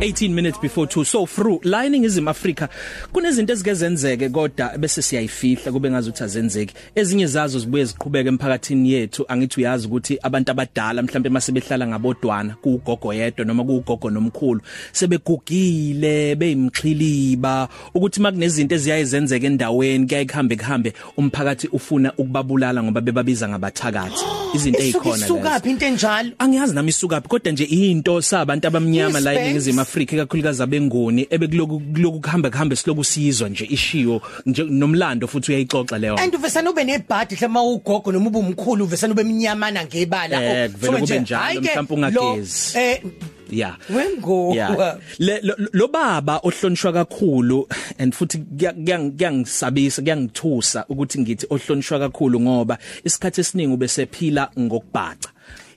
18 minutes before 2 so through lining izim Africa. Kunezinto ezigezenzeke kodwa bese siyayifihla kube ngazuthi azenzeki. Ezinye zazo zibuye ziqhubeka emphakathini yethu. Angithi uyazi ukuthi abantu abadala mhlawumbe mase behlala ngabodwana kugogo yedwa noma kugogo nomkhulu sebegugile beyimxhiliba. Ukuthi makunezinto eziyayizenzeka endaweni kuyayihambe kuhambe umphakathi ufuna ukubabulala ngoba bebabiza ngabathakathi. Izinto ezikhona lezo. isukaphi into enjalo? Angiyazi nami isukaphi kodwa nje into sabantu abamnyama la eningizimu Afrika ikakhulukazi abengoni ebekuloku kuloku kuhamba kuhambe siloku sizwa nje ishiyo nje nomlando futhi uyayixoxa leyo. And uvesana ube nebhadi hlama ugogo noma ube umkhulu uvesana ube mnyamana ngebala. Eh, kuvele kube njalo, mhlawumbe ungagezi. eh yeah wengo Yeah. Le lo- lo baba ohlonishwa kakhulu and futhi kuya- kuya- kuyangisabisa kuyangithusa ukuthi ngithi ohlonishwa kakhulu ngoba isikhathi esiningi ubesephila ngokubhaca.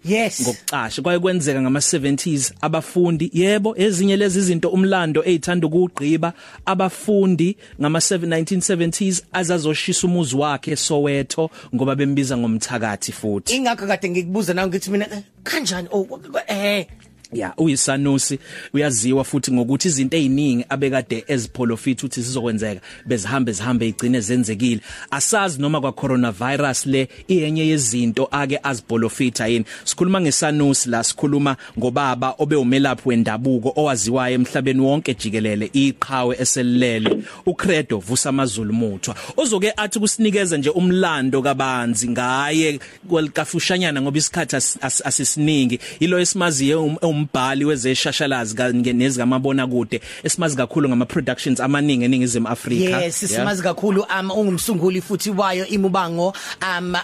Yes. Ngokucasha kwaye kwenzeka ngama 70s abafundi yebo ezinye lezi izinto umlando ezithanda ukugqiba abafundi ngama 1970s azazoshisa umuzi wakhe Soweto ngoba bembiza ngomthakathi futhi. Ingakho kade ngikubuza nawe ngithi mina eh, kanjani? Oh eh ya uyisanusi uyaziwa futhi ngokuthi izinto eziningi abekade ezipolofit uthi sizokwenzeka bezihambe zihambe igcine zenzekile. Asazi noma kwa coronavirus le iyenye yezinto ake azipolofita yini. Sikhuluma ngesanusi la sikhuluma ngobaba obe umelaphi wendabuko owaziwayo emhlabeni wonke jikelele iqhawe eselele uCredo Vusamazulu Muthwa. Ozoke athi kusinikeza nje umlando kabanzi ngaye kwelikafushanyana ngoba isikhathi as- as- asisiningi. Ilo esimaziye um- umbhali wezeshashalazi kanye nezikamabona kude esimazi kakhulu ngama productions amaningi eningizimu Afrika. Yes simazi kakhulu um ungumsunguli futhi wayo imubango um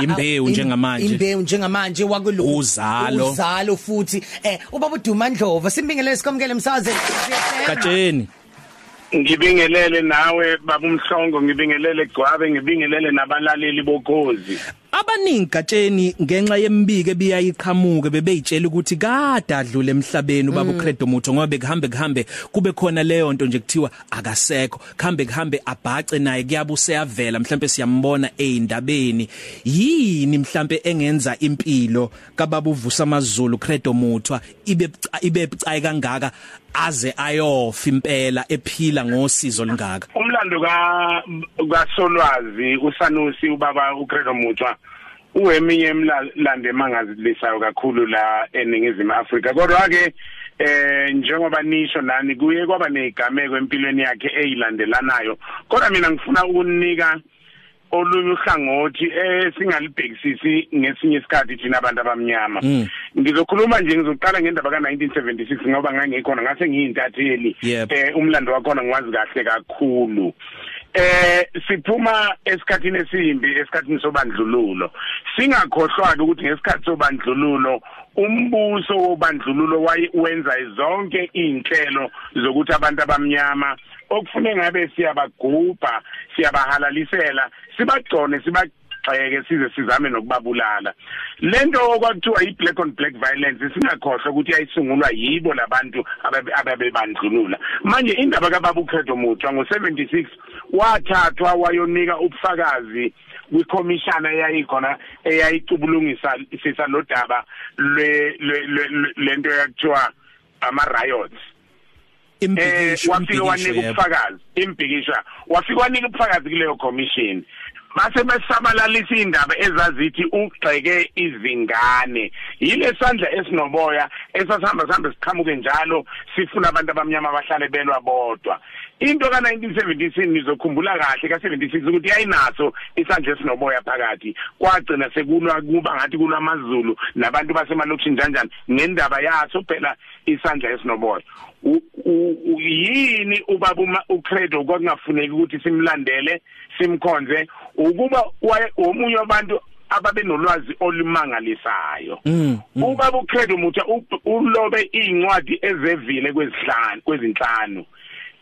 Imbewu im- njengamanje. imbewu njengamanje wakulo Uzalo. uzalo futhi. Eh ubaba uDuma Ndlovu simbingelele sikomkele msaze Katsheni. Ngibingelele nawe baba umhlongo ngibingelele gcwabe ngibingelele nabalaleli bokhozi abaningi katsheni ngenxa yembiko ebiyayiqhamuke bebeyitshela ukuthi kade adlule emhlabeni ubaba uCredo Mutho ngoba bekuhambe kuhambe kube khona leyo nto nje kuthiwa akasekho. Kuhambe kuhambe abhace naye kuyabe useyavela. Mhlawumbe siyambona eindabeni yini mhlawumbe engenza impilo kababa uvusa amazulu Credo Muthwa ibe ibe bucayi kangaka aze ayofa impela ephila ngosizo lingaka umlando ka kasolwazi usanusi ubaba uCredo Muthwa uweminye emlando emangazilisayo kakhulu la eningizimu Afrika. Kodwa ke eh njengoba nisho nani kuye kwaba nezigameko empilweni yakhe ezilandelanayo kodwa mina ngifuna ukunika olunye uhlangothi eh singalibhekisisi ngesinye isikhathi thina abantu abamnyama. Ngizokhuluma nje ngizoqala ngendaba ka1976 ngoba ngangikhona ngase ngiyintatheli. Eh umlando wakhona ngiwazi kahle kakhulu. Eh siphuma esikhathini esimbi esikhathini sobandlululo. Singakhohlwa ukuthi ngesikhathi sobandlululo umbuso wobandlululo wayenza zonke izinhlelo zokuthi abantu abamnyama okufune ngabe siyabagubha siyabahalalisela sibagcone siba gxeke size sizame nokubabulala. Lento okwakuthiwa yi black on black violence singakhohlwa ukuthi yayisungulwa yibo labantu ababe- ababebandlulula manje indaba kababa uCredo Muthwa ngo76 wathathwa wayonika ubufakazi kwikhomishana eyayikhona eyayicubulungisa sisa lodaba lento yakuthiwa ama riots eh impikisho wafika wanika ubufakazi imbikisha wafika wanika ubufakazi kuleyo commission. Base besabalalisa indaba ezazithi ugxeke izingane. Yile sandla esinoboya esasihamba sihambe siqhamuke njalo sifuna abantu abamnyama abahlale belwa bodwa. Into ka1976 nizokhumbula kahle ka76 ukuthi yayinaso isandla esinoboya phakathi. Kwagcina sekulwa kuba ngathi kulwamazulu nabantu basemalokishini kanjani ngendaba yaso phela isandla esinoboya. Yini ubaba uCredo kwakungafuneki ukuthi simlandele simkhonze? Ukuba omunye wabantu ababenolwazi olumangalisayo. Mm, ubaba uCredo Mutha ulobe incwadi ezevile kwezihlanu kwezinhlanu.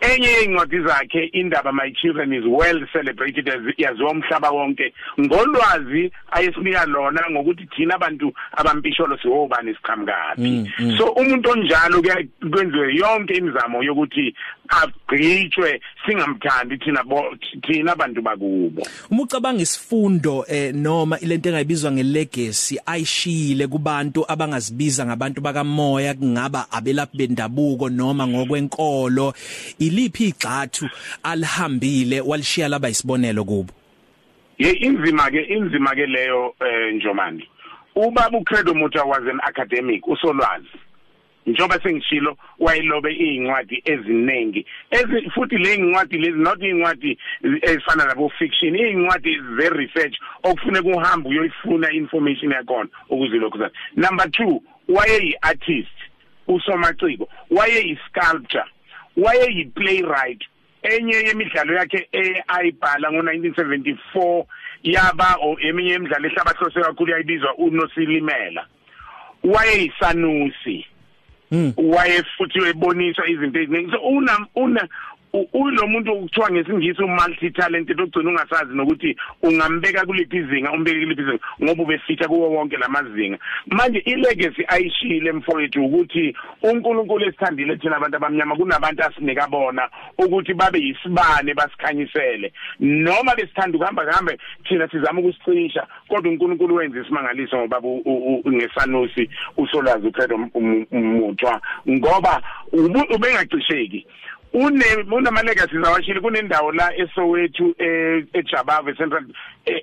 Enye yencwadi zakhe indaba my children is well celebrated as yaziwa umhlaba wonke ngolwazi ayesinika lona ngokuthi thina abantu abampisholo siwobani siqhamukaphi Mm, mm. so umuntu onjalo kwenziwe yonke imizamo yokuthi agcitshwe singamthandi thina thina abantu bakubo. Uma ucabanga isifundo eh noma ilento engayibizwa ngelegacy ayishile kubantu abangazibiza ngabantu bakamoya kungaba abelaphi bendabuko noma ngokwenkolo. Iliphi igxathu alihambile walishiya laba isibonelo kubo? Ye inzima ke inzima ke leyo eh Njomani. Ubaba uCredo Mutha was an academic usolwazi. Njengoba sengishilo wayilobe incwadi eziningi. Ezi futhi le incwadi lezi not incwadi ezifana nabo fiction incwadi is very research okufuneka uhambe uyoyifuna information yakona ukuze lokho zathi number 2 waye yi artist usomaciko waye yi sculptor waye yi playwright enye yemidlalo yakhe ayibhala ngo1974 yaba eminye imidlalo ehlabahlose kakhulu yayibizwa uNosilimela. Wayeyisanusi. Hmm. Waye futhi weboniswa izinto eziningi. So una una ulo muntu ukuthiwa ngesingisi umulti talented ogcina ungasazi nokuthi ungambeka kuliphi izinga umbeke kuliphi izinga ngoba ubefitha kuwo wonke lamazinga manje ilegacy ayishile mfowethu ukuthi uNkulunkulu esithandile thina abantu abamnyama kunabantu asinika bona ukuthi babe yisibane basikhanyisele. Noma besithanda ukuhamba kahambe thina sizama ukusicisha kodwa uNkulunkulu wenza isimangaliso ngoba ngesanusi usolwazi uPedro Muthwa ngoba ubengacisheki. Une unama legacies awashile kunendawo la eSoweto eJabave Central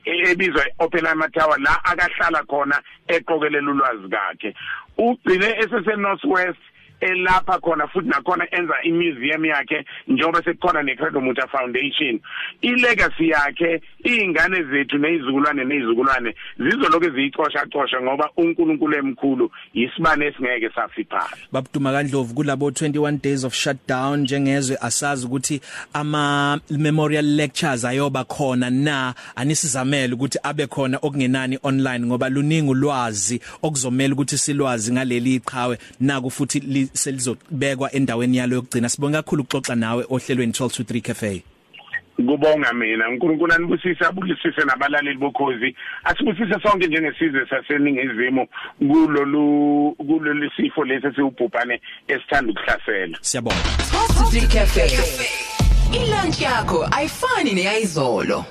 ebizwa Oppenheimer Tower la akahlala khona eqokelela ulwazi kakhe. Ugcine esese Northwest elapha khona futhi nakhona enza imuseum yakhe njengoba sekukhona neCredo Mutha Foundation. Ilegacy yakhe izingane zethu nezizukulwane nezizukulwane zizoloke ziyicosha cosha ngoba uNkulunkulu emkhulu yisibane esingeke safiphala. Babuduma kandlovu kulabo 21 days of shutdown njengezwe asazi ukuthi ama memorial lectures ayoba khona na. Anisizamele ukuthi abe khona okungenani online ngoba luningi ulwazi okuzomela ukuthi silwazi ngaleli iqhawe naku futhi selizobekwa endaweni yalo yokugcina. Sibonga kakhulu ukuxoxa nawe ohlelweni 1223 cafe. Kubonga mina uNkulunkulu anibusise abusise nabalaleli bokhozi. Asibusise sonke njengesizwe saseningizimu kulolu kulolu sifo lesi siubhubhane esithanda ukuhlasela. Siyabonga. 1223 cafe. Ilunch yakho ayifani neyizolo